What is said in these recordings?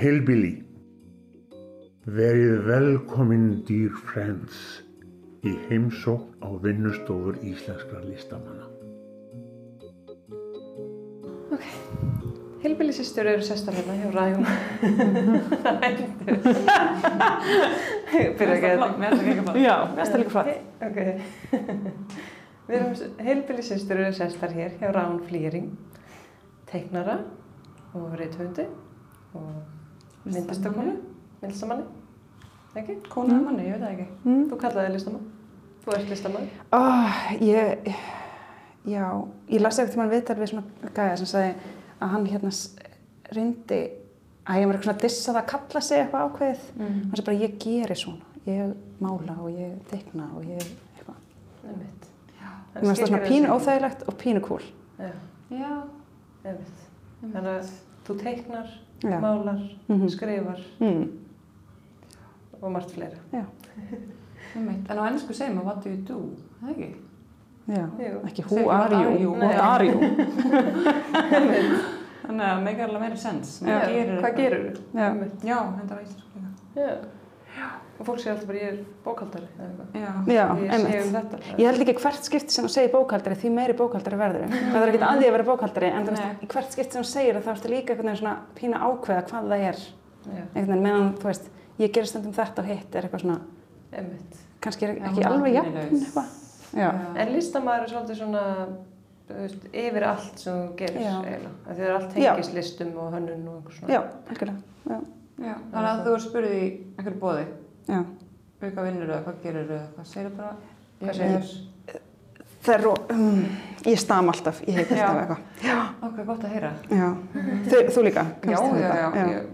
heilbili. Verið velkominn dýr friends í heimsókn á vinnustofur íslenskra listamanna. Ok, heilbílisistur eru sestar hérna hjá Ræjum. Það hendur. Byrja ekki að Mér er það ekki bara. Já, mest er líka flott. Ok. Við erum heilbílisistur eru sestar hér hjá Rán Flýring, teiknara og reythöfundi og myndlistakonu, myndlistamanni. Ekki? Kona manni, ég veit það ekki. Mm. Þú kallaði listamann. Þú ert listamann. Oh, ég, já, ég las ekkert tímann viðtal við svona gæja sem sagði að hann hérna reyndi að ég var eitthvað svona dissað að kalla sig eitthvað ákveðið. Mm. Hann sagði bara ég geri svona, ég mála og ég teikna og ég eitthvað. Einmitt. Mér finnst það svona pínu óþægilegt og pínu cool. Já, Já. einmitt. Þannig að þú teiknar, Já. málar, Mhm. skrifar Mm. og margt fleira. Já. En á ennsku segir maður what do you do, það ekki? já, Jú. ekki who ekki are you, you, what are you. Þannig að make alveg meira sens. Gerir hvað gerur þú? Já, þetta var íslensku líka. Já. Og fólk segir alltaf bara ég er bókaldari eitthvað. Já. Já, Ég um þetta. Ég held ekki hvert skipt sem þú segir bókaldari því meiri bókaldari verður það er ekki að því að vera bókaldari en veist, í hvert skipt sem þú segir þá ertu líka einhvern veginn svona pína ákveða hvað það er Já, einhvern veginn meðan þú veist ég gerir stundum þetta og hitt er eitthvað svona einmitt. kannski er Já, ekki hún alveg jafn eitthvað já, En listamæður er svolítið svona veist, yfir allt sem þú gerir Já. Því það er allt Já. tengist listum og hönnun og einhver svona. já, já, Já. Þannig að þú er spurðið í einhverju bóði, já. hvað vinnur eða hvað gerir eða hvað segir bara, Hvað það er ró- um, ég stam alltaf, ég heit Já. alltaf eitthvað okkur gott að heyra. já. þú, þú líka Já, já, já, það?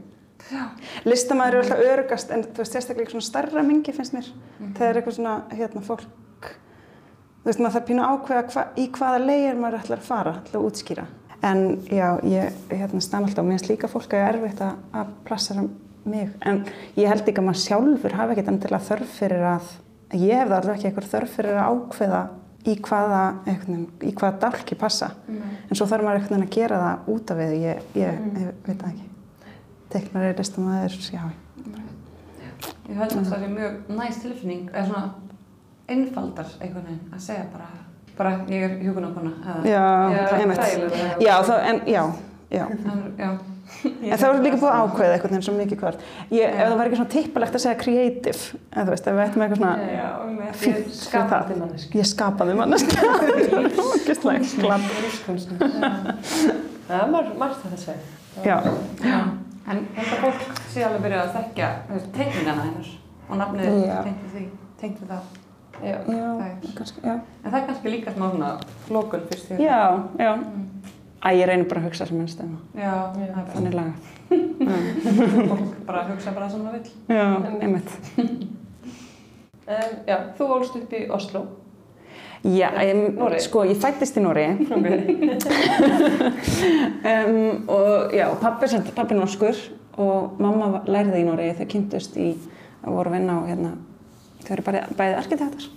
já. listamæður eru alltaf örugast en þú veist sérstaklega í svona starra mingi finnst mér Mhm. þegar er eitthvað svona hérna fólk þú veist maður þarf pínu ákveða hva, í hvaða leigir maður ætlar að fara ætlar að útskýra en já ég hérna stam alltaf. Og mér finnst líka fólk að ég er erfitt að, að plassera mig. En ég held ekki að maður sjálfur hafi ekkert endilega þörf fyrir að ég hef það alveg ekki eitthvað þörf fyrir að ákveða í hvaða, einhvern, í hvaða dálki passa. En svo þarf maður veginn að gera það út af við. Ég, ég, ég veit það ekki. Teiknari, listamæður, já Ég held að það sé mjög næst tilfinning, eða svona einfaldar einhvern veginn að segja bara, bara ég er hjúkunarkona. eða- Já, Já, einmitt. Já, þá, en, já, já. En, já. En það var líka búið að ákveða eitthvað eins og mikið hvort. Ég, ef það var ekki svona tippalegt að segja creative, eða þú veist, ef við ættum eitthvað svona, Ég það. manneski. ég skapaði. Lífskunstnum. Það er margt, að segja. Já, Já. En þetta fólk sé alveg byrjað að veist, teikningana hennar og nafnið Já. tengt við því, tengt við það. Já. já, Það er- kannski, já. En það er kannski líka smá svona flókun fyrst því. Já, já. Mm. Æ, ég reynir bara að hugsa sem minnst um Já, það er bara þannig lagað. fólk bara að hugsa bara sem það vil. Já, einmitt. Um, já, þú ólst upp í Oslo. Já, ég, Noregi? sko, ég fættist í Nóri um, og já, pappi, sem- pappi er norskur og mamma var- lærði í Nóri þau kynntust í, voru að vinna á hérna, þau eru bæði, bæði arkitektar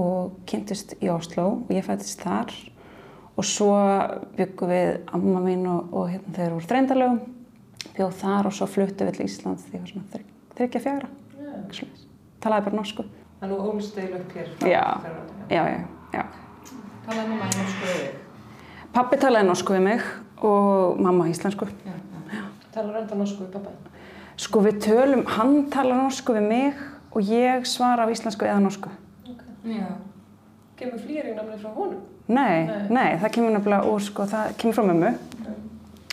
og kynntust í Oslo og ég fættist þar og svo byggum við amma mín og, og hérna, þau eru úr þreindalögum bjóð þar og svo fluttu við til Ísland því ég var svona þryggja, fjara talaði bara norsku Þannig að þú ólst eil upp hér. frá Já. Já, já, já Talaði mamma í norsku við þig. Pappi talaði norsku við mig og mamma íslensku. Talar enda norsku við pappa. Sko við tölum, hann talar norsku við mig og ég svara á íslensku eða norsku. Já. Kemur flýring namni frá honum? Nei, Nei. nei, það kemur nefnilega úr, sko, það kemur frá mömmu.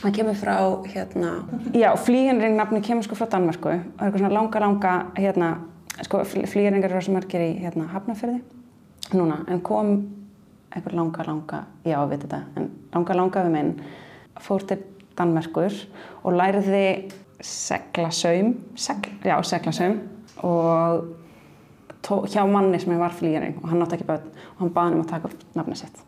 Það kemur frá, hérna, já, flýgenring nafni kemur sko frá Danmörku. Það er eitthvað svona langa, langa, hérna, sko, flýgenringar eru sem margir í, hérna, Hafnarfyrði núna, en kom einhver langa, langa, já, við þetta, en langa, langa við minn, fór til Danmerkur og læriði seglasaum, segl, já, seglasaum og hjá manni sem var flýgering og hann átti ekki börn og hann baði hann um að taka upp nafni sitt.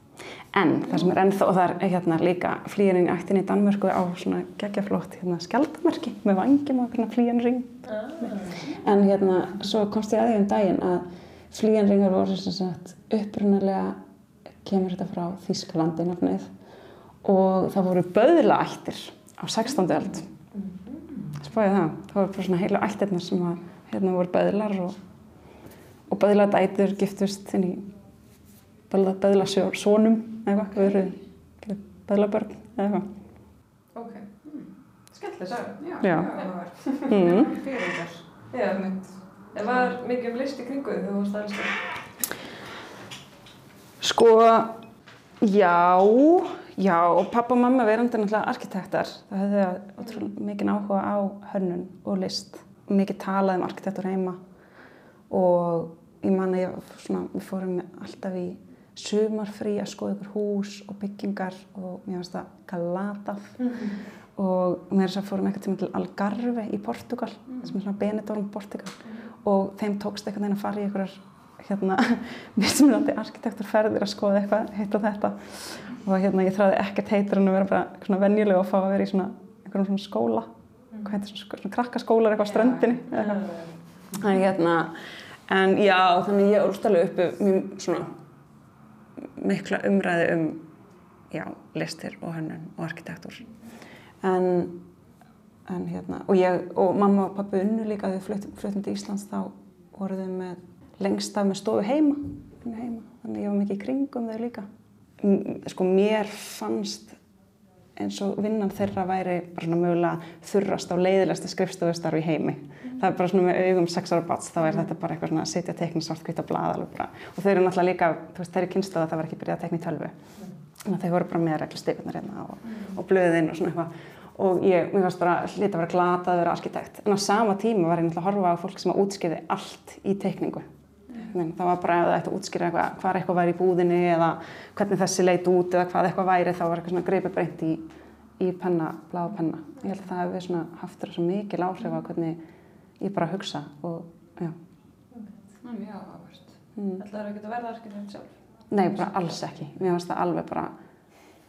En það sem er ennþá, og það er hérna líka flýgering ættin í Danmörku á svona geggjaflótt hérna skjaldamerki með vangjum og hérna flýgering. En hérna, svo komst ég að því um daginn að flýgeringar voru sem sagt upprunalega kemur þetta frá Þískalandi nafnið og það voru böðlaættir á 16. öld spáði það. Það voru bara svona heilu ættirnar sem að hérna voru böðlar og, og böðladætur giftust inn í böðla, böðlasónum eða eitthvað, böðlabörn eða eitthvað. Ok. Mm. Skemmtileg saga. Já, Já. Mm. Já. Einmitt. En var mikið um list í kringu þig þegar þú varst aðeins það? Sko, já, já, og pappa og mamma verandi náttúrulega arkitektar. Það hefði ótrúlega mikið áhuga á hönnun og list. Mikið talað um arkitektur heima og ég man að ég, svona, við fórum alltaf í sumarfrí að skoða ykkur hús og byggingar og mér finnst það galatað. Og mér þess að fórum eitthvað tíma til Algarve í Portugal, sem er svona Benidorm Portugal og þeim tókst eitthvað neina að fara í einhverjar hérna, mismunandi arkitekturferðir að skoða eitthvað hitt og þetta. Og hérna ég þráði ekkert heitur en að vera bara svona venjulega og fá að vera í svona einhverjum svona skóla hvað heitir svona, svona krakkaskólar eitthvað á ströndinni eða eitthvað. en hérna en já, þannig ég úrstælu uppi mjög svona mikla umræði um já, listir og hönnun og arkitektur en, en hérna og ég og mamma og pappi unnu líka þegar við fluttum, til Íslands þá voru þau með lengst af með stofu heima, heima. þannig ég var mikið í kringum þau líka sko mér fannst eins og vinnan þeirra væri bara svona mögulega þurrast á leiðilegsta skrifstofustarf í heimi. Það er bara svona með augum sex ára bats, þá er þetta bara eitthvað svona að setja tekni svart hvitt á blað alveg bara. Og þau eru náttúrulega líka, þú veist, þeir eru kynstöð að það var ekki byrjað að tekni í tölvu. Þannig að þau voru bara með reglustikunar hérna og, og blöðinn og svona eitthvað. Og ég, mér fannst bara hlita að vera glata að vera arkitekt. En á sama tíma var ég náttúrulega að horfa á fólk sem útskýði allt í tekningu. Það var bara ef það ætti að útskýra eitthvað, hvað eitthvað væri í búðinni eða hvernig þessi leit út eða hvað eitthvað væri þá var eitthvað svona greipið breynt í, í penna, bláða penna. Ég held að það hefði svona haft þér svo mikil áhrif á hvernig ég bara hugsa og já. Það er mjög áhugavert. Mm. Ætlaður ekki að verða arkitekt sjálf? Nei, bara alls ekki. Mér fannst það alveg bara,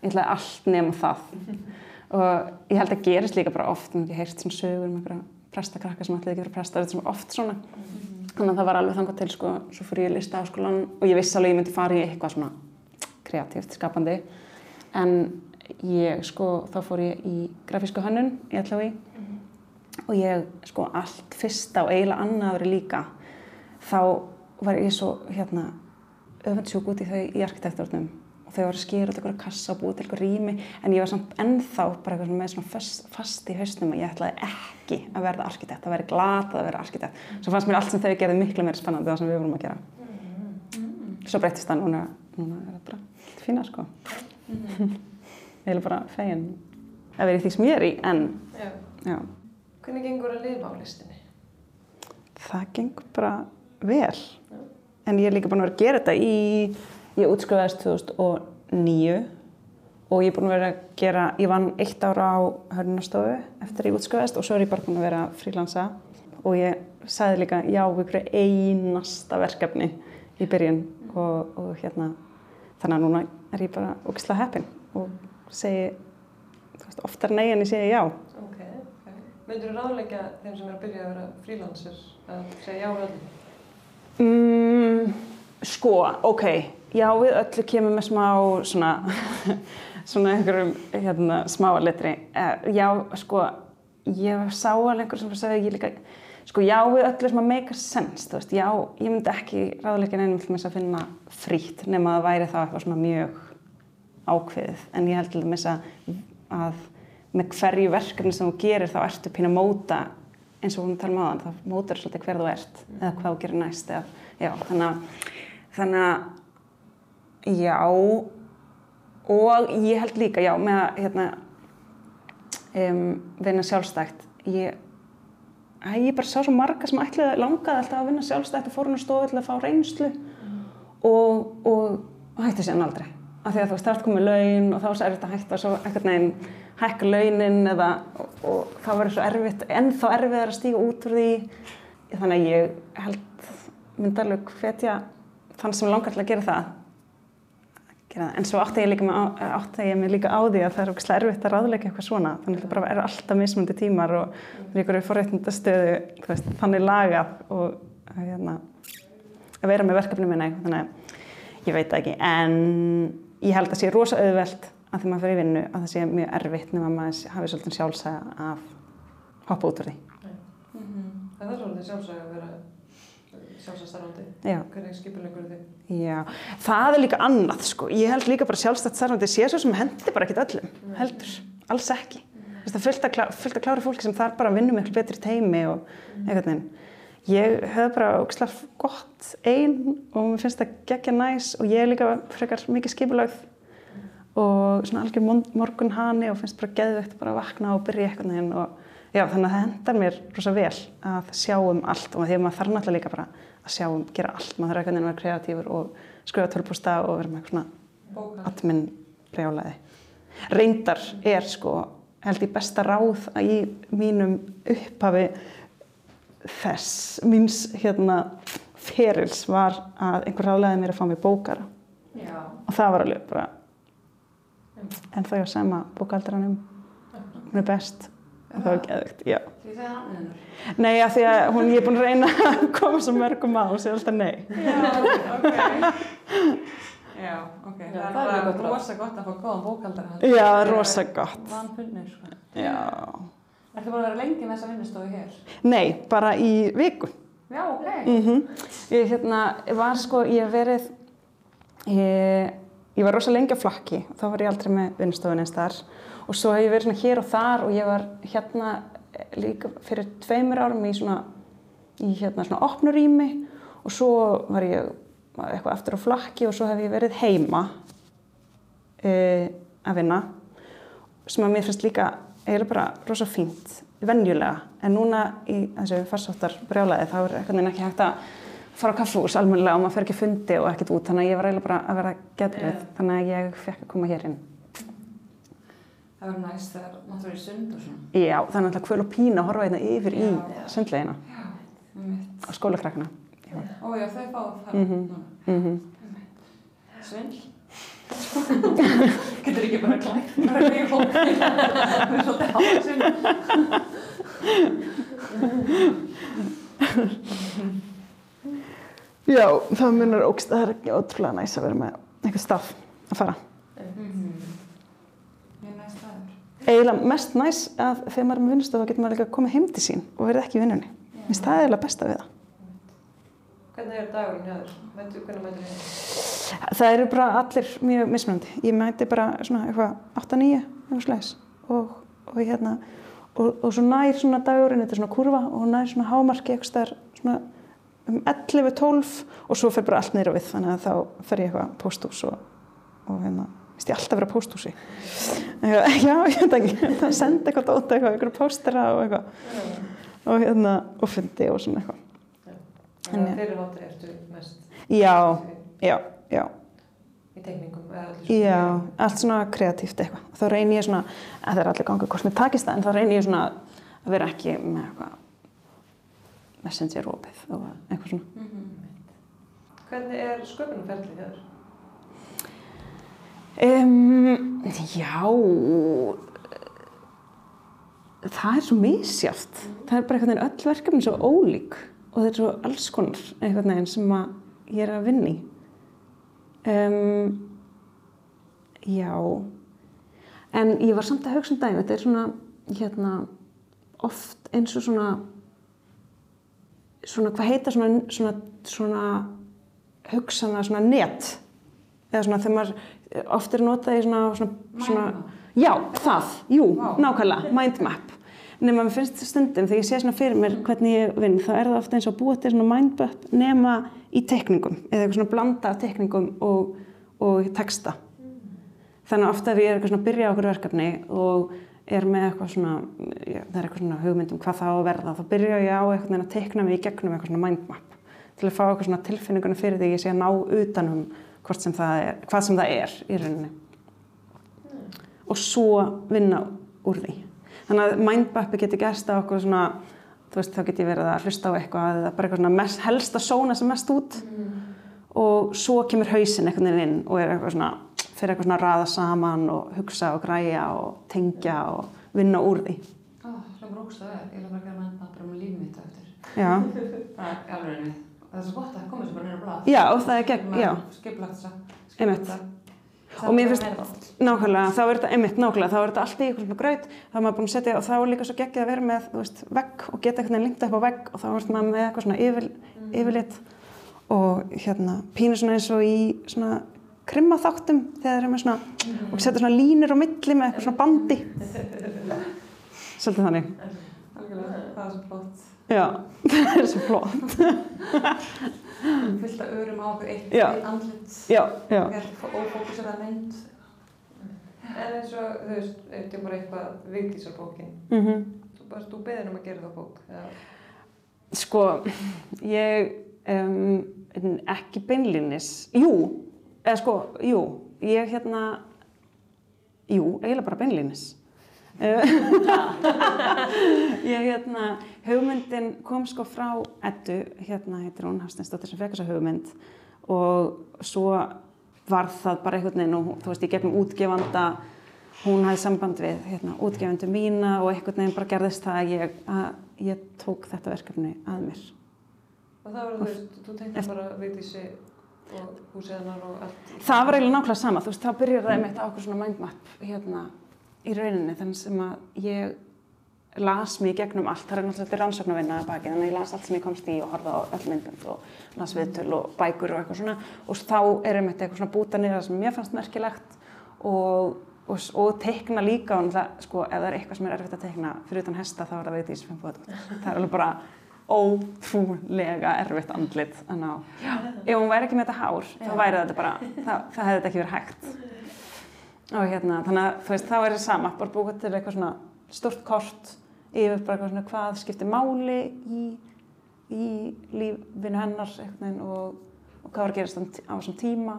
ég ætlaði allt nema það. og ég held að gerist líka bara oft, ég heyrst svona sögur um einhverja prestakrakka sem ætlaði ekki að vera prestar, þetta er svona oft svona. Þannig að það var alveg þangað til, sko, svo fór ég í lista áskólan og ég vissi alveg ég myndi fara í eitthvað svona kreatíft, skapandi. En ég, sko, þá fór ég í grafísku hönnun í LHI og ég, sko, allt fyrsta og eiginlega annaðri líka, þá var ég svo, hérna, öfundsjúk út í þau í arkitekturnum og þau var að skera út eitthvað kassa og búið til eitthvað rými en ég var samt ennþá bara eitthvað með svona fast, fast í hausnum og ég ætlaði ekki að verða arkitekt, að vera glata að vera arkitekt. Svo fannst mér allt sem þau gerði miklu meira spennandi það sem við vorum að gera. Svo breytist það núna, núna er það bara fína sko. Ég er bara fegin að vera í því sem ég er í en Já. já, Hvernig gengur að lifa á listinni? það gengur bara vel. En ég er líka búin að vera að gera þetta í, ég útskrifaðist 2009 og ég er búin að vera að gera, ég vann eitt ára á hörnunastofu eftir ég útskrifaðist og svo er ég bara búin að vera að frílansa og ég sagði líka já við hverju einasta verkefni í byrjun og, og hérna þannig að núna er ég bara ógislega heppin og segi oftar nei en ég segi já. Ok, ok. Myndur þú ráðleika þeim sem er að byrja að vera frílansir að segja já við öllum? Mm, sko, ok, já við öllu kemur með smá svona, svona einhverjum hérna, smáalitri. Uh, já, sko, ég sá alveg einhver sem sagði ég líka, sko já við öllu sem að make a sense, þú veist, já, ég myndi ekki ráðleikin einum til að finna frítt nema að það væri þá eitthvað svona mjög ákveðið, en ég held til þess að, með hverju verkefni sem þú gerir þá ertu pín að móta eins og hún tala um aðan, þá mótar svolítið hver þú ert eða hvað þú gerir næst eða, já, þannig að, þannig að já og ég held líka, já, með að hérna, um, vinna sjálfstækt ég, ég bara sá svo marga sem ætlaði langaði alltaf að vinna sjálfstækt og fór hún að stofa til að fá reynslu og, og, og hætti sér aldrei. Af því að þú veist, það ert komið laun og þá er svo erfitt að hætta og svo ekkert neginn hækka launin eða og, og þá verður svo erfitt, ennþá erfiðar að stíga út úr því. Þannig að ég held myndi alveg hvetja þann sem langar til að gera það gera það. en svo átti ég, átti ég mig líka á því að það er okkur erfitt að ráðleika eitthvað svona þannig að það bara eru alltaf mismundi tímar og það er ykkur veist, þannig lagað og hérna, að vera með verkefni minna þannig að ég veit það ekki en ég held að sé rosa auðvelt að þegar maður fyrir vinnu að það sé mjög erfitt nema að maður hafi svolítið sjálfsæða af hoppa út úr því. En það er svolítið sjálfsæg að vera sjálfsæg starfandi. Já. Hvernig skipulegur þið? Já, það er líka annað sko. Ég held líka bara sjálfstætt starfandi sé svo sem hendi bara ekkert öllum, heldur, alls ekki. Þú veist, Það að, klá, klára fólki sem þarf bara að vinna miklu betri teimi og einhvern veginn. Ég hef bara ógislega gott einn og mér finnst það geggja næs og ég er líka frekar mikið skipulagð og svona algjör mon- morgunhani og finnst bara geðvegt bara að vakna og byrja einhvern veginn og já, þannig að það hendar mér rosa vel að sjá um allt og því að maður þarf náttúrulega líka bara að sjá um, gera allt, maður þarf veginn að vera kreatífur og skrifa tölpústa og vera með eitthvað svona admin brjálaði. Reyndar er sko, held ég besta ráð að í mínum upphafi þess, míns hérna ferils var að einhver ráðlegaði mér að fá mér bókara. Já. og það var alveg bara en það er sama bókaldranum hún er best það var geðvikt, já. Því það er hann hennar. Nei, að því að hún, ég er búin að reyna að koma svo mörgum á og segja alltaf nei. Já, ok. Já, ok. Já, það er það er rosa gott að fá góðan bókaldara. Já, rosa gott. Vanfunnir, sko. Já. Ertu búin að vera lengi með þessa vinnustofu hér? Nei, bara í viku. Já, ok. Mm Ég hérna, var sko, ég verið, ég, ég var rosa lengi á flakki, þá var ég aldrei með vinnstofun eins þar og svo hef ég verið svona hér og þar og ég var hérna líka fyrir tveimur árum í svona, í hérna svona opnurými og svo var ég eitthvað aftur á flakki og svo hef ég verið heima e, að vinna sem að mér finnst líka eiginlega bara rosa fínt venjulega. En núna í þessu farsáttar brjálaði þá er eitthvað ekki hægt að fara á kaffús almennilega og maður fer ekki fundi og ekkert út. Þannig að ég var eiginlega bara að vera getrið Já. þannig að ég fekk að koma hér inn Það verður næst þegar máttu verið í sund og svona. Já, það er náttúrulega kvöl og pína að horfa hérna yfir í Já. sundlegina Já, um mitt. og skólakrakkana Ó já, þau fá að fara Mhm. núna. mm Svindl. Getur ekki bara klætt bara í hópi. Það er svolítið hátt svindl. Já, það munar ógst það er ekki ótrúlega næs að vera með einhver stað að fara Mjög næst staður. Eiginlega mest næs að þegar maður er með vinnustofu þá getur maður líka að koma heim til sín og verið ekki í vinnunni Mér finnst það eiginlega besta við það Hvernig er dagurinn hjá þér? Hvernig mætur þið? Það eru bara allir mjög mismunandi. Ég mæti bara svona eitthvað 8-9 eitthvað slæs og, og hérna og, og svo nær svona dagurinn, þetta er svona kurva og nær svona hámarki eitthvað stær svona um 11-12 og svo fer bara allt á við þannig að þá fer ég eitthvað pósthús og, og hérna, ég alltaf vera á pósthúsi. Já, ég veit ekki, það sendi eitthvað dóta eitthvað, eitthvað póstera og eitthvað og hérna, og fundi og svona eitthvað. Þannig að fyrir hátti ertu mest Já, já, já. í teikningum eða allir svona- Já, allt svona kreatíft eitthvað. Þá reynir ég svona, að það er allir gangið hvort mér takist það, en þá reynir ég svona að vera ekki með eitthvað messenger opið og eitthvað svona. Hvernig er sköpunarferðli hjá þér? Um, já, það er svo misjátt. Það er bara einhvern veginn öll verkefni svo ólík og þetta er svo alls konar einhvern veginn sem ég er að vinna í. Um, já, en ég var samt að hugsa um daginn, þetta er svona, hérna, oft eins og svona, svona, hvað heita svona, svona, svona hugsana, svona net, eða svona þegar maður oft er notað í svona, svona, svona já, það, jú, Vá. nákvæmlega, mindmap nema mér finnst stundum þegar ég sé svona fyrir mér hvernig ég vinn, þá er það ofta eins og búa til svona mindmap nema í tekningum eða eitthvað svona blanda af tekningum og, og texta. Þannig að ofta ef ég er eitthvað svona að byrja á okkur verkefni og er með eitthvað svona já, það er eitthvað svona hugmyndum hvað það á að verða þá byrja ég á eitthvað að tekna mig í gegnum eitthvað svona mindmap til að fá eitthvað svona tilfinninguna fyrir því ég sé að ná utanum sem það er, hvað sem það er í rauninni og svo vinna úr því þannig að mindmappi getur gerst á okkur svona veist þá get ég verið að hlusta á eitthvað eða bara eitthvað svona mest, helst að sóna sem mest út og svo kemur hausinn einhvern veginn inn og er eitthvað svona fyrir eitthvað svona að raða saman og hugsa og græja og tengja og vinna úr því það er. Ég lef bara gera bara um lífið mitt eftir. já, Bara í alveg við. Það er svo gott að það komið sér bara nýra blað. já og það er gegn, já. Skiplagt þess að. Og mér finnst, nákvæmlega, þá er þetta einmitt nákvæmlega, þá er þetta allt í ykkur graut þá er maður búin að setja, og þá er líka svo geggið að vera með þú veist, vegg og geta einhvern veginn lingt upp á vegg og þá er maður með eitthvað svona yfir, yfirlit og hérna pínu svona eins og í svona krimmaþáttum þegar þeir eru með svona og setja svona línur á milli með eitthvað svona bandi. Svolítið þannig. Algjörlega, það er svo flott. Já, það er svo flott Fyllt að örum á okkur eitt Já. eitt andlit. já, já, Vel ófókusera mynd. En eins og, þú veist, þetta er bara eitthvað vigdísarbókin. mhm Þú bara, þú beðir um að gera það bók. eða- Sko, ég um, ekki beinlínis, jú, eða sko, jú, ég hérna, jú, eiginlega bara beinlínis. Ég hérna, hugmyndin kom sko frá Eddu, hérna heitir hún Hafsteinsdóttir sem fekk þessa hugmynd og svo var það bara einhvern veginn og þú veist, ég gegnum útgefanda hún hafði samband við hérna, útgefundu mína og einhvern veginn bara gerðist það að ég, að ég tók þetta verkefni að mér. Og það var, þú veist, þú tengdi bara vigdísi og húsið hennar og allt. Það var eiginlega nákvæmlega sama, þú veist, þá byrjar það einmitt á okkur svona mindmap hérna í rauninni, þannig sem að ég las mig gegnum allt, það er náttúrulega þetta rannsóknarvinna að baki, þannig að ég las allt sem ég komst í og horfði á öll myndbönd og las viðtöl og bækur og eitthvað svona. Og þá er einmitt eitthvað svona búta niður sem mér fannst merkilegt og, og, og teikna líka og náttúrulega, sko, ef það er eitthvað sem er erfitt að teikna fyrir utan hesta þá er það veit í sem það er alveg bara ótrúlega erfitt andlit að ná. Ef hún væri ekki með þetta hár, þá væri þetta bara, það, það hefði þetta ekki verið hægt. Og hérna, þannig að þú veist, þá er það sama, bara búið til eitthvað svona stort kort yfir bara eitthvað svona hvað skiptir máli í, í lífinu hennar veginn og, og hvað var að gerast á- þessum tíma,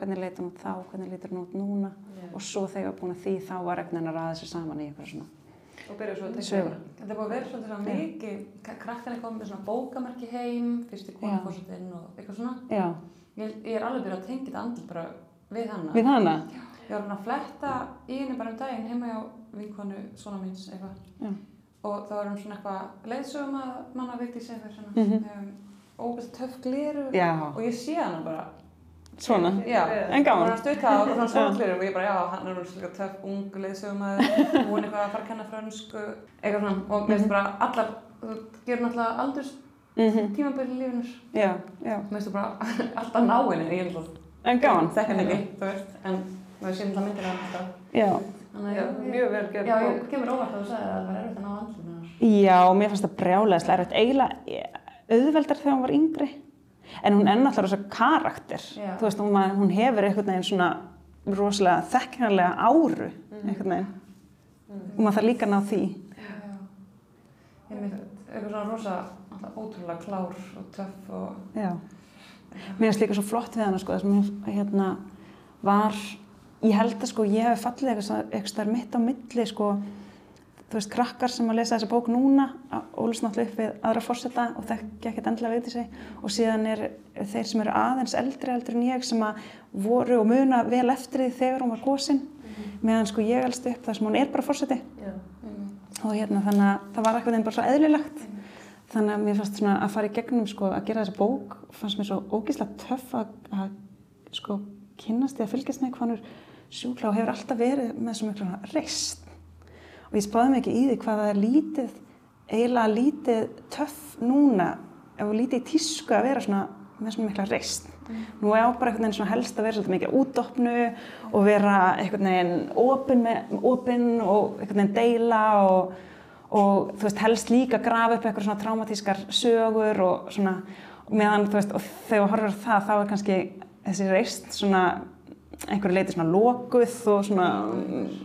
hvernig leit hún þá, hvernig lítur hún út núna? Og svo þegar ég var búin að því þá var einhvern veginn að ræða sér saman í eitthvað svona Og byrja svo að sögur. Þetta. Búið að vera svolítið svona mikið, krakkarnir komið með svona bókamerki heim, fyrst í konufórsetinn og eitthvað svona. Já, Ég, ég er alveg byrjað að tengja þetta andl bara við hana. við hana? Ég var hann að fletta í henni bara um daginn heima hjá vinkonu svona míns eitthvað. Já. Og þá var hann svona eitthvað leiðsögum að manna vikti sig eitthvað svona. Mhm. um, ógæst töff gleru. Já, Og ég sé hana bara. svona. Já. En gaman. Og hann stutt það og svona svona gleru og ég bara, já, hann er svona töff, ung leiðsögum að hún eitthvað að fara að kenna frönsku, eitthvað svona. Og mér finnst bara allar, þú gerur náttúrulega aldurs Mm tímabili í lífinur. Já, já. Mér finnst þú bara alltaf ná henni, ég er náttúrulega En gaman. þekk henni ekki, þú veist, en maður sé náttúrulega myndir af alltaf. Já. Þannig Já, að mjög vel gerð Já, bók. ég kemur óvart að þú sagði að það var erfitt að ná andlum hennar. Já, mér fannst það brjálæðislega erfitt. Eiginlega auðveldar þegar hún var yngri. En hún er náttúrulega rosa karakter. Já. Þú veist, hún, hún hefur einhvern veginn svona rosalega þekkinarlega áru, einhvern veginn. Og maður þarf líka að ná því. Já. Ég mynd eitthvað svona rosa, alltaf ótrúlega klár og töff og... Já. Mér finnst líka svo flott við hana, sko, þess að mér hérna var, ég held að sko, ég hef fallið eitthvað, stær mitt á milli, sko, þú veist, krakkar sem að lesa þessa bók núna, ólust náttúrulega upp við aðra fórseta og þekkja ekkert endilega veit í sig. Og síðan er þeir sem eru aðeins eldri eldri en ég sem að voru og muna vel eftir því þegar hún var gósin, meðan sko ég elst upp þar sem hún er bara fórseti Já. og hérna þannig að það var eitthvað bara svo eðlilegt þannig að mér fannst svona að fara í gegnum sko að gera þessa bók fannst mér svo ógeðslega töff að, að sko kynnast því að fylgjast með hvað hann er sjúkla og hefur alltaf verið með svo miklu reist og ég spáði ekki í því hvað það er lítið eiginlega lítið töff núna ef við lítið í tísku að vera svona með svona mikla reist nú er á bara einhvern veginn svona helst að vera svolítið mikið útdopnu og vera einhvern veginn opinn og einhvern veginn deila og, og þú veist helst líka grafa upp eitthvað svona traumatískar sögur og svona meðan þú veist og þegar á það þá er kannski þessi reist svona einhverju leiti svona lokuð og svona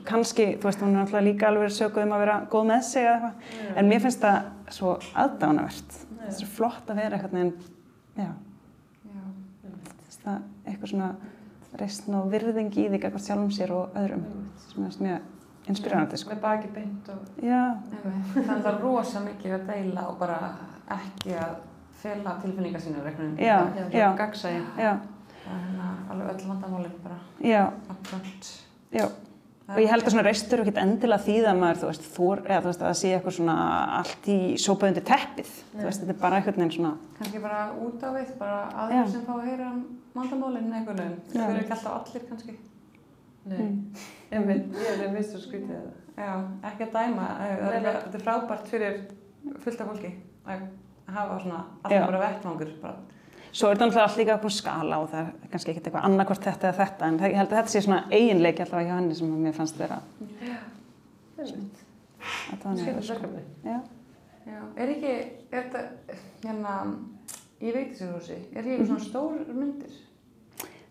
kannski, þú veist, hún er náttúrulega líka alveg sökuð um að vera góð með sig eða eitthvað. En mér finnst það svo aðdánavert það er svo flott að vera eitthvað en já, Já. það eitthvað svona reistn og virðing í því eitthvað sjálfum sér og öðrum sem er mjög inspirerandi sko. Með baki beint og... Já, Einmitt. Það er það rosa mikið að deila og bara ekki að fela tilfinningar sína. Já, já. Gagsæði. Það er hérna alveg öll vandamálinn bara Það Og ég held að svona reistur ekkert endilega því að maður, þú veist, þór, eða þú veist, að það sé eitthvað svona allt í sópað undir teppið. Þú veist, þetta er bara einhvern veginn svona, kannski bara út á við, bara aðeins sem fá að heyra vandamálinn. Já. Það eru ekki alltaf allir kannski. Nei, einmitt, ég er mist svo skrítið það. Já, ekki að dæma. er Þetta er frábært fyrir fullt af fólki að hafa svona Já. alltaf bara vettvangur. Bara. svo er þetta náttúrulega allt líka okkur skala og það er kannski ekkert eitthvað annarkvort þetta eða þetta, en ég held að þetta sé svona eiginleiki alltaf hjá henni sem mér fannst vera Einmitt, að það skemmtilegt verkefni. Já. Já, er ekki, er þetta, hérna, í veitisjóðhúsi, er ekki svona stór myndir?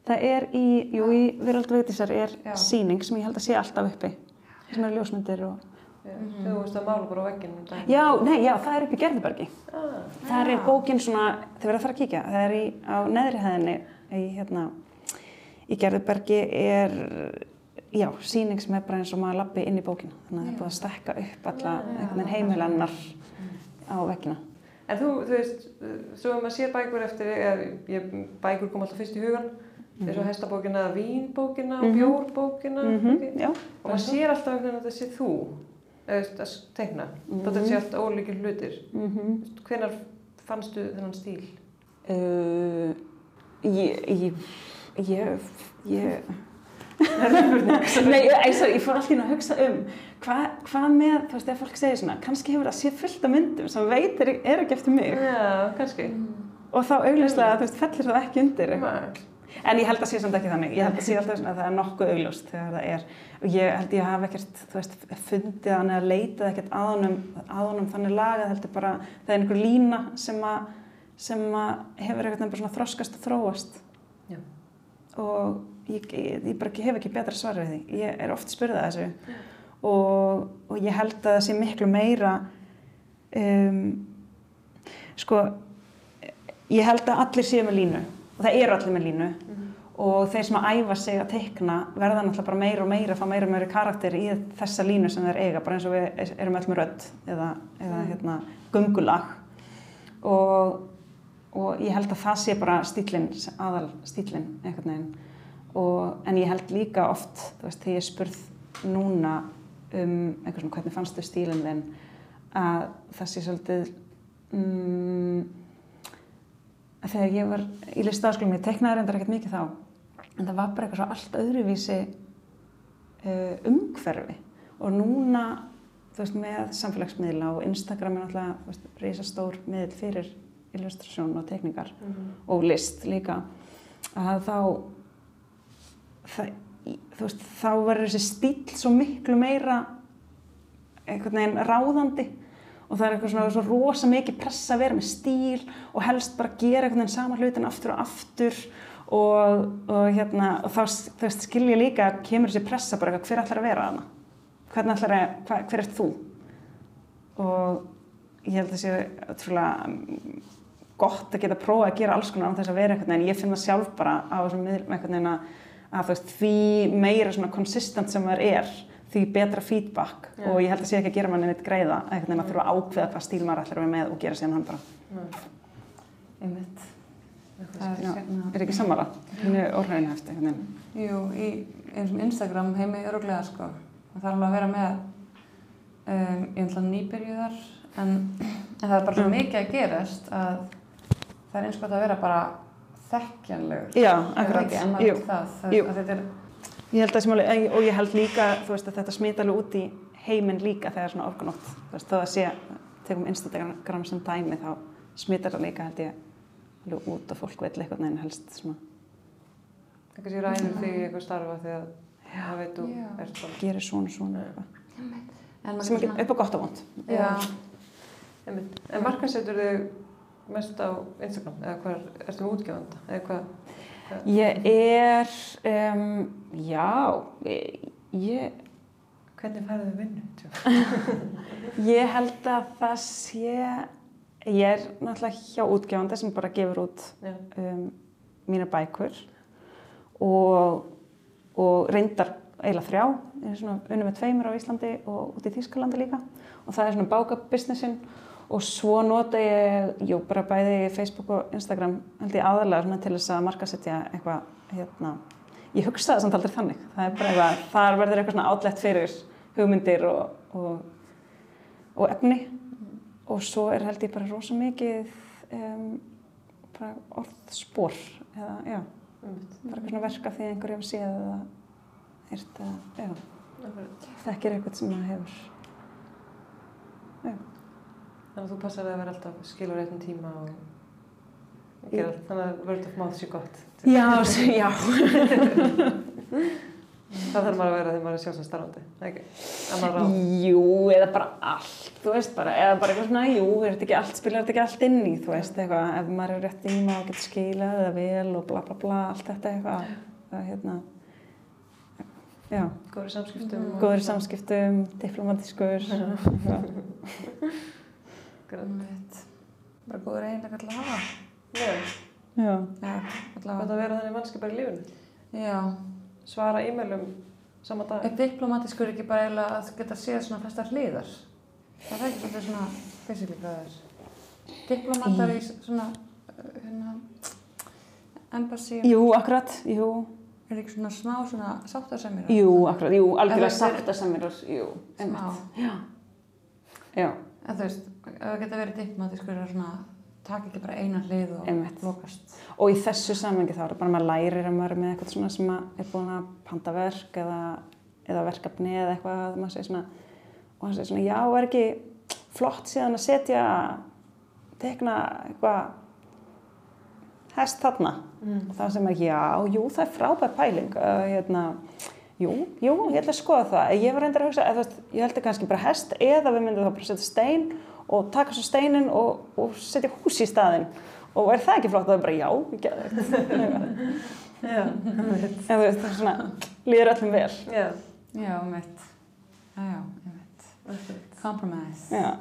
Það er í, jú, í Veröld Veitísar er Já. síning sem ég held að sé alltaf uppi, sem eru ljósmyndir og... Já, Þú veist að mála bara á vegginu um daginn. Já, nei, já, það er upp í Gerðubergi. Ah, Það er bókin svona, þið verður að fara að kíkja, það er í, á neðri hæðinni í, hérna, í Gerðubergi er, já, síning sem er bara eins og maður lappi inn í bókina. Þannig að það er búið að stekka upp alla einhvern veginn heimilennar á veggina. En þú, þú veist, svo ef maður sér bækur eftir, eða ég, bækur kom alltaf fyrst í hugan, eins og hestabókina, vínbókina og Mhm. bjórbókina, Mm ekki? Já, og maður sér alltaf einhvern veginn að þetta sé þú, að teikna, mm þetta sé allt ólíkir hlutir. mm. Hvenar fannstu þennan stíl? uh, ég, ég, ég, Nei, ég, ég, ég fór alltaf inn að hugsa um hvað hva með, þú veist, ef fólk segir svona kannski hefur það sé fullt af myndum sem veitir er ekki eftir mig Já, kannski. og þá augljóslega, þú veist, fellir það ekki undir eitthvað. En ég held að sé samt ekki þannig. Ég held að sé alltaf að það er nokkuð augljóst þegar það er. Ég held ég hafa ekkert, þú veist, fundið hann eða leitað ekkert að honum, að honum þannig lagað, heldur bara, það er einhver lína sem að, sem að hefur bara svona þroskast og þróast. Já. og ég, ég, ég bara hef ekki betra svar við því. Ég er oft spurðað þessu. Og, og ég held að það sé miklu meira um, sko ég held að allir séu með línu og það eru allir með línu. Og þeir sem að æfa sig að teikna verða náttúrulega bara meira og meira að fá meira og meira karakter í þessa línu sem þeir eiga bara eins og við erum öll með rödd eða, eða hérna, gungulag og, og ég held að það sé bara stílinn, aðal stílinn einhvern veginn. Og, en ég held líka oft, þú veist, þegar ég spurð núna um einhvern svona hvernig fannstu stílinn þinn að það sé svolítið um, að þegar ég var í listaðaskólum, ég teiknaði reyndar ekkert mikið þá en það var bara eitthvað svo allt öðruvísi uh, umhverfi. Og núna þú veist með samfélagsmiðla og Instagram er náttúrulega reysastór miðl fyrir illustrasjón og teikningar og list líka. Að þá það, þú veist, þá verður þessi stíl svo miklu meira einhvern veginn ráðandi og það er eitthvað svona svo rosa mikið pressa að vera með stíl og helst bara gera einhvern veginn sama hlutin aftur og aftur. Og, og, hérna, og þá veist, skil ég líka að kemur þessi pressa bara eitthvað hver ætlar að vera hana hvernig ætlar að, hva, hver ert þú? Og ég held að það sé ótrúlega mm, gott að geta prófað að gera alls konar án þess að vera einhvern veginn, ég finn það sjálf bara á þessum miðlum einhvern veginn að, að þú veist, því meira svona konsistent sem það er því betra feedback Já. og ég held að sé ekki að gera manni neitt greiða einhvern veginn að þurfa að ákveða hvað stíl maður ætlar að vera með og gera síðan hann bara Einmitt. Það er er ekki sammála, henni er orðræðinu eftir Jú, í eins og Instagram heimi öruglega sko. Það þarf alveg að vera með, um, ég ætla nýbyrjuðar, en, en það er bara svo Mm. mikið að gerast að það er eins gott að vera bara þekkjanlegur. Já, akkurat, en jú, það, það jú. að þetta er, Ég held að sem alveg, og ég held líka, þú veist, að þetta smita alveg út í heiminn líka þegar svona orkunótt, þú veist, þó að sé, tegum Instagram sem dæmi, þá smitar það líka, held ég, alveg út og fólk veit eitthvað neginn helst svona, Það kannski rænir þig í eitthvað starfa þegar það veit þú ert bara. gerir svona svona eitthvað, en sem getur ekki upp á gott og vond. Já, Einmitt. En markasettur þig mest á Instagram eða hvað, ertu með útgefanda eða hvað? Ég er, um, já, ég, Hvernig færðu þið vinnu? Ég held að það sé, ég er náttúrulega hjá útgefandi sem bara gefur út um, mína bækur og, og reyndar eiginlega þrjá, ég er svona unnum með tveimur á Íslandi og út í Þýskalandi líka. Og það er svona bákabusinessin og svo nota ég, jú, bara bæði Facebook og Instagram held ég aðalega til þess að markasetja eitthvað hérna, ég hugsa það samt aldrei þannig. Það er bara eitthvað, þar verður eitthvað svona átlegt fyrir hugmyndir og, og, og efni og svo er held ég bara rosa mikið um, bara orðspor eða já, bara eitthvað svona verka því að einhverju hefur séð eða eða já, þekkir eitthvað sem maður hefur. Þannig að þú passar að vera alltaf skil á réttum tíma og gera allt. Þannig að word of mouth sé gott. Já, já. Það þarf maður að vera þegar maður er sjálfsagt starfandi. Ekki? Jú, eða bara allt, þú veist bara, eða bara eitthvað svona, jú, er þetta ekki allt, spilar þetta ekki allt inn í, þú veist, eitthvað, ef maður er rétt tíma og getur skilað eða vel og bla bla bla, allt þetta eitthvað, það hérna, já, Góður í samskiptum. góður í samskiptum, diplomatískur, eitthvað, Grænt. Bara góður eiginlega til að hafa. Já, já, Já, þetta allavega. að vera þannig mannski bara í lífinu. Já. Svara e-mailum sama dag. Er diplomatískur ekki bara eiginlega að geta séð svona flestar hliðar? Það er ekki svolítið svona basically hvað það er. Diplomatar í svona, uh, hérna, embassy, jú, akkurat, jú, er ekki svona smá svona sáttasemir? jú, akkurat, jú, algjörlega það samir, jú, Smá. einmitt, já, já, En þú veist, það geta verið diplomatískur er svona, taka ekki bara eina hlið og Einmitt. lokast. Og í þessu samhengi þá er það bara maður lærir að maður er með eitthvað svona sem að er búin að panta verk eða, eða verkefni eða eitthvað að maður segir svona og hann segir svona já er ekki flott síðan að setja tekna eitthvað hest þarna og það sem er já, jú það er frábær pæling uh, hérna, jú, jú, ég ætla að skoða það ég var reyndar að hugsa, eða, ég held að kannski bara hest eða við myndum þá bara setja stein og taka svo steinin og, og setja hús í staðinn og er það ekki flott? Það er bara já, ég gerði þetta. Já, En þú veist, það er svona, líður öllum vel. já. Já, mitt. Já, veit. Compromise. Já,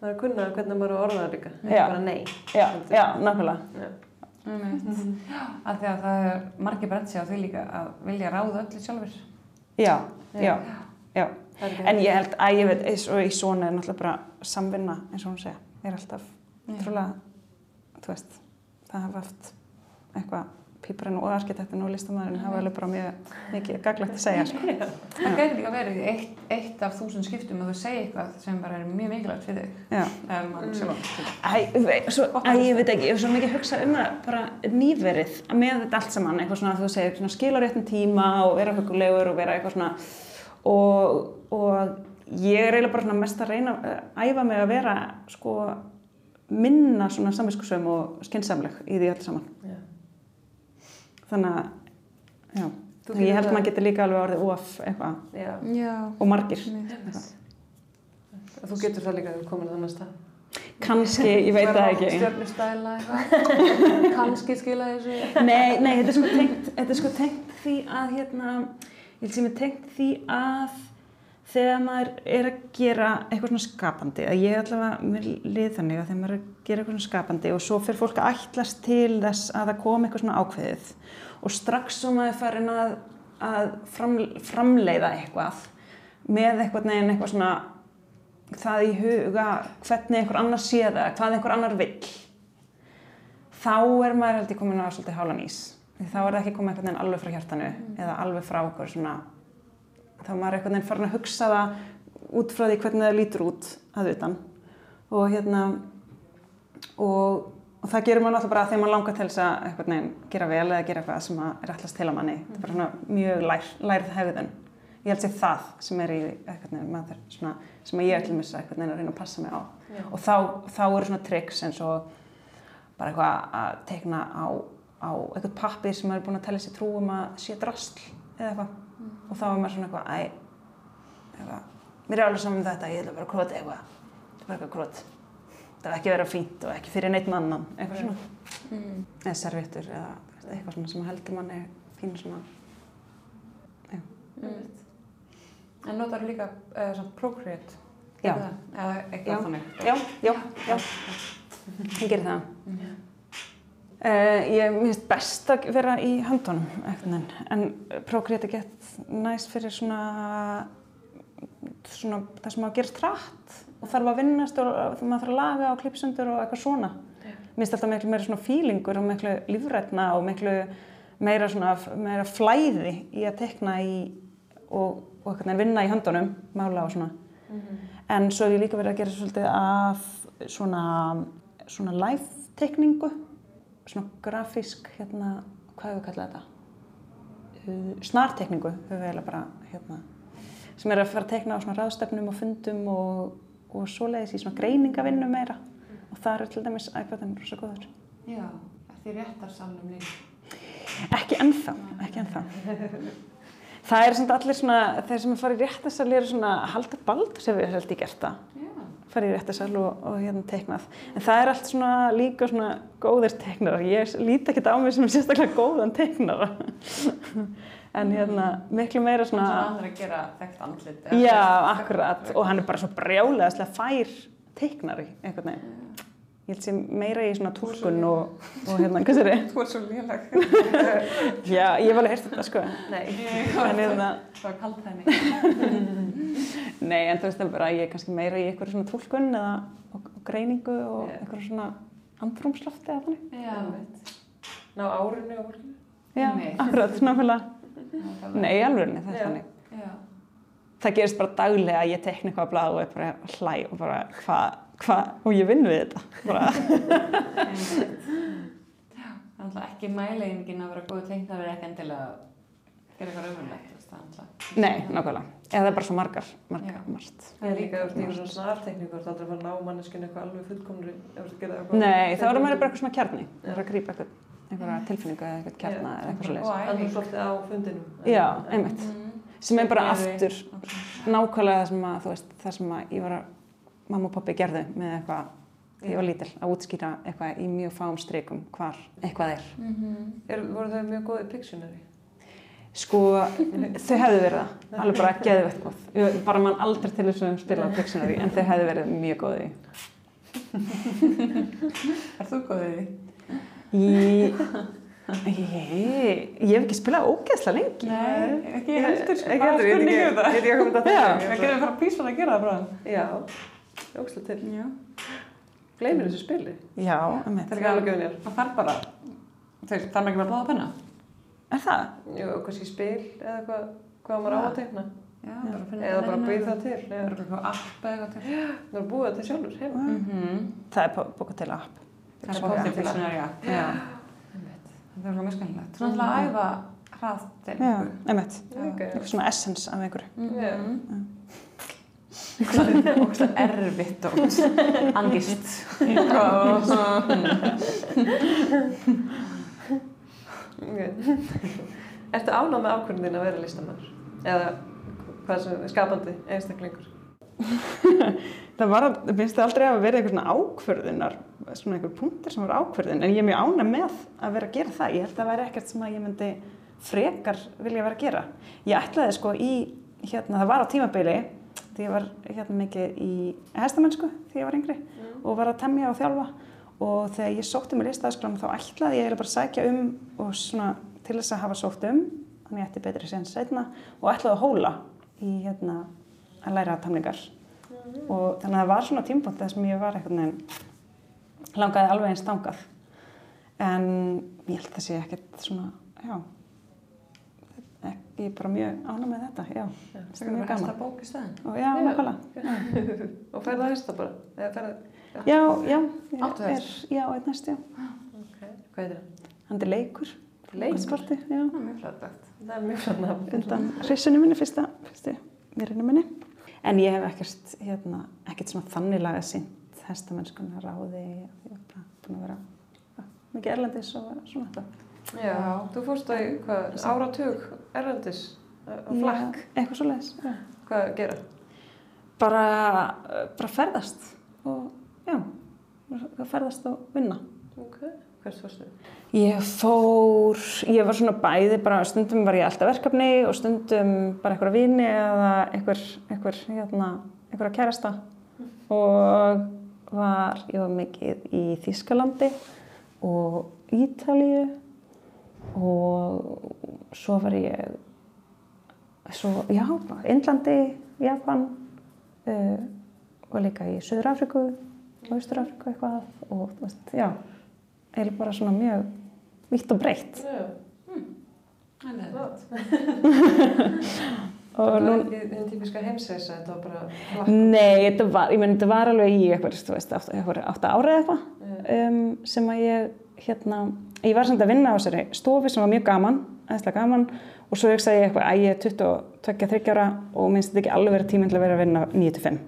Það er að kunna hvernig maður er orðað líka. Ekki bara nei. já, já, nákvæmlega. Já. Mm Af því að það er margir brent sig á því líka að vilja ráða öllu sjálfur. Já, já, já. Ekki En ég held að ég veit, eins og í svona er náttúrulega bara samvinna, eins og hún segja, er alltaf Já. trúlega, þú veist, það hafa haft eitthvað, píparinn og arkitektin og listamæðurinn hafa alveg bara mjög mikið gaglegt að segja, sko. Það gæti líka verið eitt, eitt af þúsund skiptum að þú segja eitthvað sem bara er mjög mikilvægt fyrir þig. Já. Sjálf. Æ, ég veit ekki, ég hef svo mikið hugsað um það bara nýverið með þetta allt saman, eitthvað svona þú segir, svona skil á réttum tíma og vera hugulegur og vera eitthvað svona og, og ég er eiginlega bara mest að reyna að æfa mig að vera sko minna svona samviskusum og skynnsamleg í því öll saman. Já. Þannig að, já, Þú Þannig ég held að maður getur líka alveg orðið of eitthvað og margir. Þú getur það líka að þú komin að þannig stað. Kannski, ég veit það ekki. Stjörnustæla eitthvað. Kannski skila þessu. Nei, nei, þetta er sko tengt, þetta er sko tengt því að hérna, ég held sem er tengt því að þegar maður er að gera eitthvað svona skapandi, að ég allavega mér lið þannig að þegar maður er að gera eitthvað svona skapandi og svo fyrir fólk að ætlast til þess að það kom eitthvað svona ákveðið og strax svo maður farin að, að fram, framleiða eitthvað með eitthvað neginn eitthvað svona það í huga hvernig einhver annar sé það, hvað einhver annar vill þá er maður held ég komin á svolítið hálan ís. Því þá er það ekki komið einhvern veginn alveg frá hjartanu eða alveg frá okkur svona, þá er maður einhvern veginn farin að hugsa það út frá því hvernig það lítur út að utan. Og hérna, og, og það gerir maður náttúrulega bara þegar maður langar til þess að einhvern veginn gera vel eða gera eitthvað sem er allast til að manni. Þetta er bara svona mjög lær, lærð hefðun. Ég held sér það sem er í einhvern veginn maður svona, sem ég ætlum þess að einhvern veginn að reyna að passa mig á. Já. Og þá, þá eru svona tricks eins og bara eitthvað að teikna á, á eitthvað pappir sem maður er búin að tella sér trú um að sé drasl eða eitthvað og þá er maður svona eitthvað, æ, eitthvað, mér er alveg saman um þetta, ég ætla bara að krota eitthvað, þetta er bara eitthvað krot, það er ekki vera fínt og ekki fyrir neitt annan, eitthvað svona, Mm. eða serviettur eða eitthvað svona sem heldur manni fínu svona, Mm. En notar þú líka uh, svona Procreate? Já. Eða, eitthvað Já. þannig? já, já, já, ég gerir það. Uh, ég mér finnst best að vera í höndunum en Procreate er gett næst fyrir svona, svona það sem á að gerast hratt og þarf að vinnast og og maður þarf að laga og klippsundur og eitthvað svona. Mér finnst alltaf miklu meira svona fílingur og miklu lífrætna og miklu meira svona, meira flæði í að tekna í og, og vinna í höndunum, mála og svona. En svo hef ég líka verið að gera svolítið af svona, svona live tekningu, svona grafísk, hérna, hvað hefur við kallað þetta? Uh, snartekningu bara, hérna, sem er að fara að tekna á svona ráðstefnum og fundum og, og svoleiðis í svona greiningavinnu meira. Og það eru til dæmis iPadin rosa góður. Já, því réttarsalnum líka. Ekki ennþá, ekki ennþá. Það er svona allir svona, þeir sem er farið í réttasal eru svona halda bald sem við held ég gert það. Farið í réttasal og, og hérna teiknað. En það er allt svona líka svona góðir teiknarar. Ég líti ekkert á mig sem sérstaklega góðan teiknara. en hérna miklu meira Svona svona, andur að gera þekkt andlit. já, akkurat. Og hann er bara svo brjálega fær teiknari einhvern veginn. Ég held sem meira í svona túlkun og, og hérna, hvað sér þið? Þú er svo lélag. Já, ég hef alveg heyrt þetta sko. Nei. Hérna, Það var kalt henni. Nei, en þú veist það bara ég er kannski meira í eitthvað svona tólkun eða og, og greiningu og Já. eitthvað svona andrumslofti eða þannig. Já. Ná árinu og fólkinu. Já, akkurat, nákvæmlega. Nei, alveg, það er þannig. Já. Það gerist bara daglega að ég tekna eitthvað að blaða og er bara hlæ og bara hvað, og ég vinn við þetta. Bara, Það er alltaf ekki mæleginingin að vera góð teiknar er ekki endilega að gera eitthvað raunverulegt. það er nei, nákvæmlega. Eða það er bara svo margar, margar, Já. margt. Það er líka ef þú ert í einhverjum svona snartekníku, þú ert aldrei að fara að ná manneskinu eitthvað alveg að eitthvað. Nei, þá er maður bara eitthvað svona kjarni. Það er að grípa eitthvað, einhverja tilfinningu eða eitthvað kjarna Já. eða eitthvað svo Og Það er svolítið á fundinum. Mamma og pappi gerðu með eitthvað, þegar ég var lítil, að útskýra eitthvað í mjög fáum strikum hvar eitthvað er. Mhm. Er, voru þau mjög góðið Pictionary? Sko, þau hefðu verið það, alveg bara góð. Ég bara mann aldrei til þess að spila Pictionary, en þau hefðu verið mjög góð í. Er þú góð í því? Ég, ég, ég hef ekki spilað ógeðslega lengi. Nei, ekki heldur sko. Ekki heldur, ég um það. ekki- ekki að koma þetta Já. Við getum fara að písla að gera það bara. Já, ógslag til. Já. Gleimir þessu spili. Já, einmitt. Það er ekki alveg göðnir. Það þarf bara, þú veist, þarf ekki bara að bláða penna? Er það? Jú, kannski spil eða hvað, hvað maður á að teikna. Já, bara finna Eða bara pennina. býð það til. Það er eitthvað app eða eitthvað til. Það er búið það til sjálfur heima. Mhm. Það er bókað til app. Það er bóttið til svona, já. Það er mjög skemmilegt. Svona að æfa Og erfitt og angist. Ok. Ertu ánað með ákvörðin að vera listamann? Eða hvað sem skapandi einstaklingur? Það var, finnst það aldrei að vera eitthvað svona ákvörðunar, svona einhver punktur sem var ákvörðun, en ég er mjög ánæg með að vera að gera það. Ég held að það væri ekkert sem að ég myndi frekar vilja vera að gera. Ég ætlaði sko í, hérna, það var á tímabili, því ég var hérna mikið í hestamennsku því ég var yngri og var að temja og þjálfa. Og þegar ég sótti mér listaðaskram þá ætlaði ég bara að sækja um og svona til þess að hafa sótt um, þannig ég ætti betri sen setna og ætlaði að hóla í hérna að læra tamningar og þannig að það var svona tímpótt þar sem ég var langaði alveg eins stangað en ég held að það sé ekkert svona, já ek- ég er bara mjög ánum með þetta, já, það er mjög gaman bók í staðin. og já, Já. nákvæmlega Og ferðu að hesta bara? Ferðu... já, já, ég er, já, einn næst, já Ok. Hvað heitir það? hann er leikur, Leikur? já Það er mjög flæðlegt. Það er mjög nafn. undan hrissunum minni, fyrsta, fyrstu virinu minni en ég hef ekkert, hérna, ekkert svona þannig laga sínt hestamennskunar ráði ég hef bara búin að vera já, mikið erlendis og svona þetta Já. Þú fórst á áratug erlendis á flakk. Eitthvað svo leiðis. Hvað gera? Bara, bara ferðast og já, ferðast og vinna. Ok. Hvert fórstu? Ég fór, ég var svona bæði, bara stundum var ég alltaf verkefni og stundum bara einhverja vini eða einhver, einhver, hérna, einhverja kærasta og var, ég var mikið í Þískalandi og Ítalíu og svo var ég, svo, já, bara Indlandi, Japan uh, og líka í Suður-Afriku og Austur-Afriku eitthvað og þú veist, já, eiginlega bara svona mjög vitt og breytt. Nei, nei. Flott. og Það nú, var ekki þinn típiska heimsreisa, þetta var bara flakk. nei, þetta var, ég meni, þetta var alveg í eitthvað, þú veist, átta, eitthvað, átta ára eða eitthvað um, sem að ég, hérna, ég var samt að vinna á þessari stofi sem var mjög gaman, aðeinslega gaman og svo hugsaði ég eitthvað að ég er 22-23 ára og minnst þetta ekki alveg verið tíminn til að vera að vinna 9-5.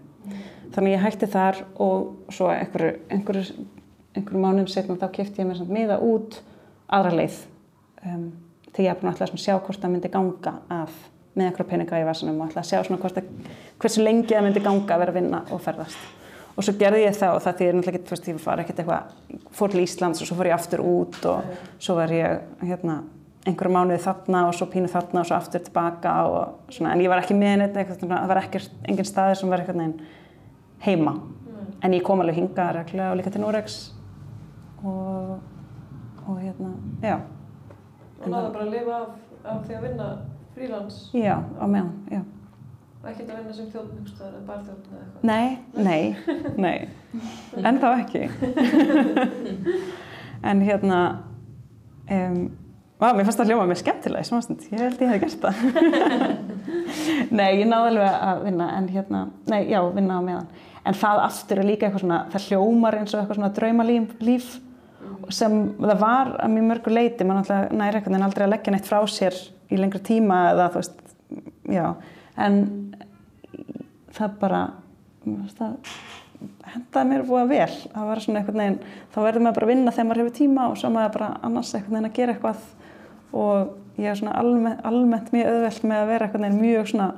Þannig ég hætti þar og svo einhverju, einhverju, einhverju mánuðum setna þá kefti ég mér samt miða út aðra leið um, til ég er búin að að sjá hvort það myndi ganga að með einhverja peninga í vasanum og að sjá svona hvort að, hversu lengi það myndi ganga að vera að vinna og ferðast. Og svo gerði ég það og það því ég náttúrulega ekki, þú veist, ég var ekkert eitthvað, fór til Íslands og svo fór ég aftur út og svo var ég hérna einhverju mánuði þarna og svo pínu þarna og svo aftur tilbaka og svona, en ég var ekki með neitt eitthvað, það var ekkert, engin staðir sem var eitthvað neginn heima. En ég kom alveg hingað reglulega og líka til Noregs og, og hérna, já, Og náðu bara að lifa af, af því að vinna frílans. já, á meðan, já. Ekkert að vinna sem þjóðnumstöðar eða barþjóðn eða eitthvað. Nei, nei, nei, en þá ekki. en hérna, um, Vá, mér fannst það hljóma mér skemmtilega í smástund, ég held ég hef gert það. nei, ég náði alveg að vinna, en hérna, nei, já, vinna á meðan. En það aftur er líka eitthvað svona, það hljómar eins og eitthvað svona draumalíf líf, sem það var að mjög mörgu leiti, mann alltaf næri eitthvað en aldrei að leggja neitt frá sér í lengri tíma eða þú veist, já, en það bara, það hendaði mér búið vel. Það var svona einhvern veginn, þá verður maður bara að vinna þegar maður hefur tíma og svo maður bara annars einhvern veginn að gera eitthvað. Og ég er svona almennt, almennt mjög auðvelt með að vera einhvern veginn mjög svona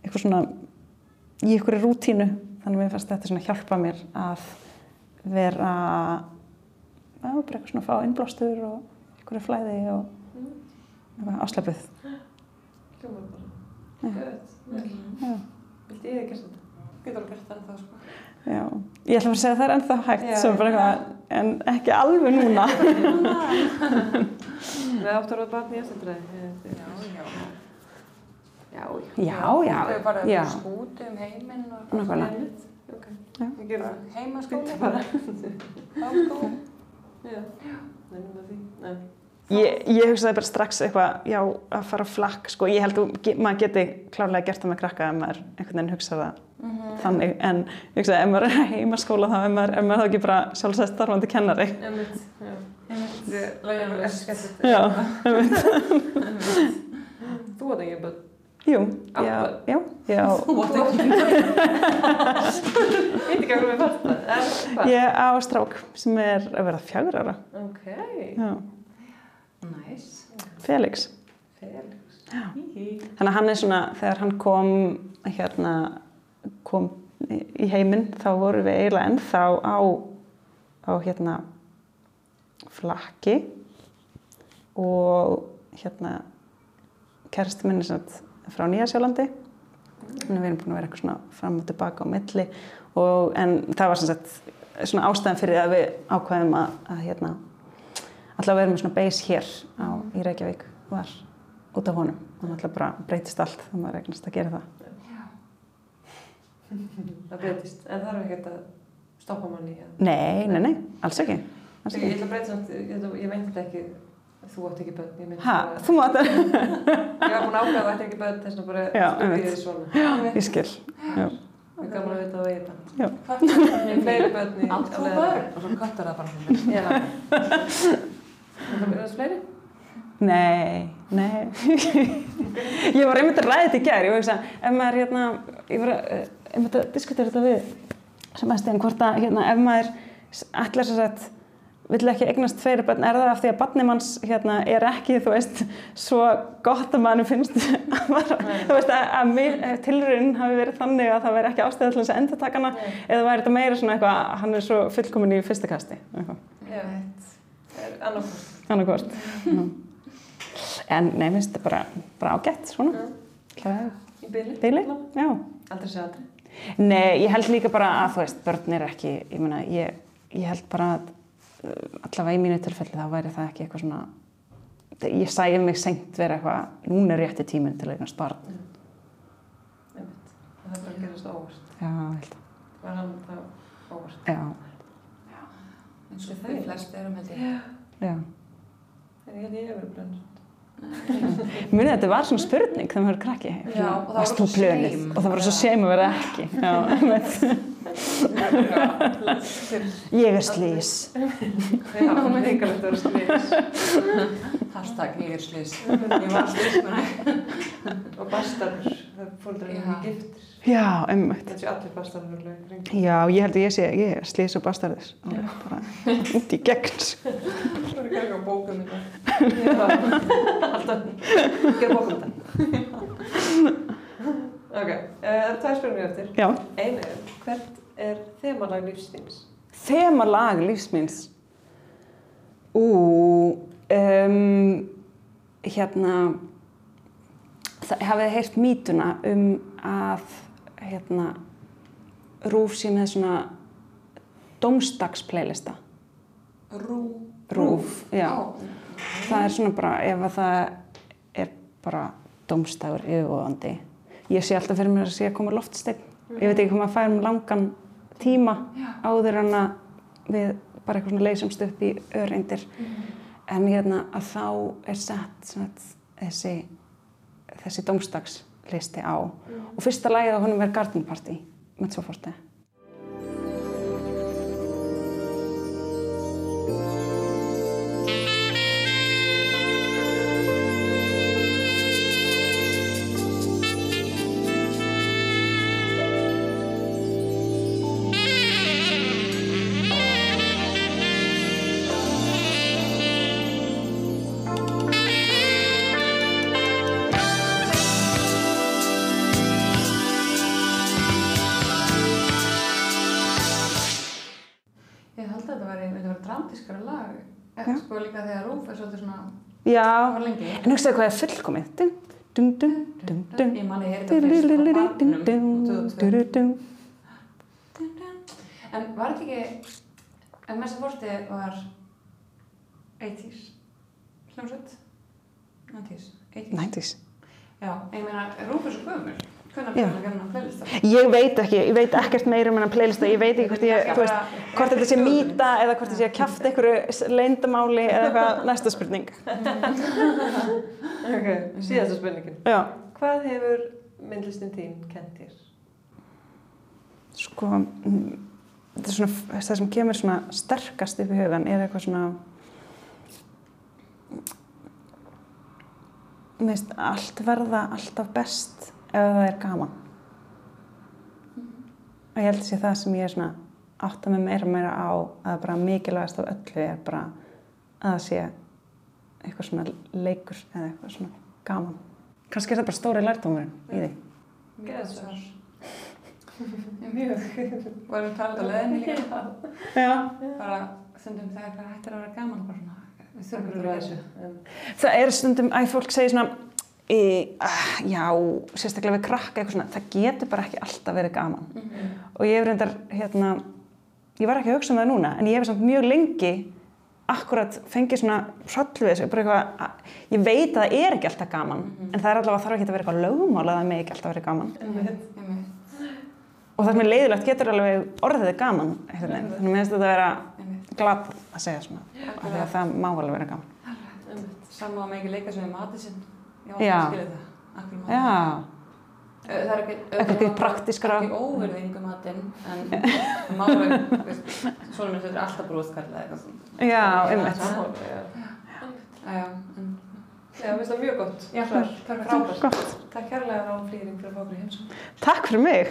eitthvað svona í einhverju rútínu. Þannig að mér fannst þetta svona hjálpa mér að vera að bara eitthvað svona að fá innblástur og einhverju flæði og eitthvað afslöpuð Hljómar bara. Gött. Vel. Já. Vildi ég gert þetta? Getur þú gert það ennþá, sko. Já, ég ætla bara að segja að það er ennþá hægt Já, sem bara eitthvað, en ekki alveg núna. Við áttur að barn í eftirdræði. Já, já. Já, já. Já, já, Þau bara já. skúti um heiminn og. Ok. Já. Ég gerum bara. Háskóli. Já. Nefnum það því. Nei. Ég, ég hugsaði bara strax eitthvað, já, að fara flakk, sko, ég held að maður geti klárlega gert það með krakka ef maður einhvern veginn hugsa það þannig, en ég hugsaði, ef maður er heimaskóla þá er maður, er maður þá ekki bara sjálfsætt starfandi kennari. Einmitt. Já. Ég lægir alveg skemmt. Já, einmitt. Þú átt ekki börn. Jú, já, já, já. Þú átt ekki. Veit ekki hvað við fannst það. Er? Ég á strák sem er að verða fjagur ára. Ok. Já, Næs. Felix. Felix. Þannig að hann er svona, þegar hann kom hérna, kom í heiminn, þá vorum við eiginlega ennþá á, á hérna flakki og hérna kærasti minni frá Nýjasjálandi þannig að við erum búin að vera eitthvað svona fram og tilbaka á milli og, en það var svona ástæðan fyrir að við ákveðum að, að hérna alltaf að vera með svona base hér á, í Reykjavík var út af honum þannig að alltaf bara breytist allt þannig að maður eignast að gera það Það breytist. En það er ekkert að stoppa manni. að- Nei, nei, nei, alls ekki, alls Ég ekki. ætla að breyta samt, ég, ætla- ég meinti þetta ekki, þú átt ekki börn, ég Ha, bara- þú mátt Ég var búin að ákveða að þú ætti ekki börn, þess vegna bara Já, ég einmitt. því svona. ég skil Já, Ég er gaman að vita að vegi þetta. já. Ég er fleiri börn í... Allt þú börn. Og svo köttur það bara. Er það fleiri? Nei, nei. ég var einmitt að ræða þetta í gær. Ég var að, ef maður, hérna, ég var að, eh, einmitt að diskutera þetta við sem að stegin hvort að, hérna, ef maður ætlar sér að vill ekki eignast tveiri börn, er það af því að barnið manns hérna, er ekki, þú veist, svo gott að mann finnst að maður, þú veist, að, að mér- að tilraunin hafi verið þannig að það væri ekki ástæða til þess að enda takana, eða væri þetta meira svona eitthvað, að hann er svo fullkomin í fyrsta kasti, eitthvað, Já. Það er annarkvæmst. Annarkvort. Já. En nei, minnst þetta bara, bara ágætt, svona. Í byli? Aldrei segja aldrei. Nei, ég held líka bara að, þú veist, börn er ekki, ég meina, ég, ég held bara að uh, allavega í mínu tilfelli þá væri það ekki eitthvað svona, ég sæði mig seint vera eitthvað, núna er rétti tíminn til eignast barn. Einmitt. Það er bara að gerast óvart. Já, ég held að, Var hann þá óvart? já, eins og við flest erum held ég. Já. En ég held ég hefur brönn. Munið þetta var svona spurning þegar maður er krakki. Já, og það var svo shame. Og það var svo shame að vera ekki. Já, ég er slís. Já, með yngarlegt að vera slís. Hashtag ég er slis. Ég var menn Og bastardur, er Já. ekki giftir. Já, einmitt. Þetta séu allir kring. Já, ég held að ég sé, ég er slís og bastarðis. Bara út í gegn. Það er ekki á bókum þetta. Já, alltaf. Gera bókum þetta. Ok, uh, það er tvær spurningar eftir. Já. Einu er, hvert er þemalag lífstíns? Þemalag lífsmins. Ú, um, hérna, hafið þið heyrt mítuna um að, hérna, Rúf sé með svona dómstagsplaylista. Rú. Rúf, já. Það er svona bara, ef að það er bara dómstagur yfirvofandi. Ég sé alltaf fyrir mér að sé að koma loftsteinn. Ég veit ekki hvað maður fær um langan tíma Já. áður en að við bara eitthvað svona leysumst upp í öreindir. En hérna að þá er sett svona, þessi, þessi dómstagslisti á. Og fyrsta lagið á honum er Garden Party með svo fórstu. Var lengi. en hugsaðu hvað er fullkomið. Ég manni, 2002. En var þetta ekki, en mest að fórsti var 80s, hljómsveit, 90s, 80s. 90s. Já, ég meina, Rúf er svo Ég veit ekki, ég veit ekkert meira um hennar playlista, ég veit ekki hvort ég, veist, hvort þetta sé mýta eða hvort þetta sé að kjafta einhverju leyndamáli eða eitthvað næsta spurning. Ok, síðasta spurningin. Já, Hvað hefur myndlistin þín kent þér? sko, þetta er svona, það sem kemur svona sterkast upp í hugan er eitthvað svona, mér finnst allt verða alltaf best ef það er gaman. Og ég held að sé það sem ég er svona átta mig meira og meira á að bara mikilvægast af öllu er bara að það sé eitthvað svona leikur eða eitthvað svona gaman. Kannski er það bara stóri lærdómurinn í því. Geðað svar. Mjög. Varum talað á leðinni líka. Já. Bara stundum þegar eitthvað hættir að vera gaman, bara svona, við þurfum að við vera að þessu. Það er stundum að fólk segir svona, e, ah, já, sérstaklega við krakka eitthvað svona, það getur bara ekki alltaf verið gaman. Og ég hef reyndar, hérna, ég var ekki að hugsa um það núna, en ég hef samt mjög lengi akkurat fengið svona hroll við þessu, bara eitthvað, að, ég veit að það er ekki alltaf gaman, en það er allavega þarf ekki að vera eitthvað lögmál að það með ekki alltaf verið gaman. Einmitt. Og það sem er leiðilegt getur alveg orðið gaman. Þannig að mér finnst þetta að vera glad að segja svona, af því að það má alveg vera gaman. Sama að maður ekki leika sem við matið Ég Já. að skilja það. Akkur matið. Já, Það er ekki, Ekki praktískara. Ekki óverðingu matinn, en málega, svona minn þetta er alltaf brúðkall eða eitthvað svona. já, einmitt. Sammála, já. Já, en Já, mér finnst það mjög gott. Já, Svar. perfekt. Frábært. Gott. Takk kærlega á flýring fyrir að fá okkur í heimsum. Takk fyrir mig.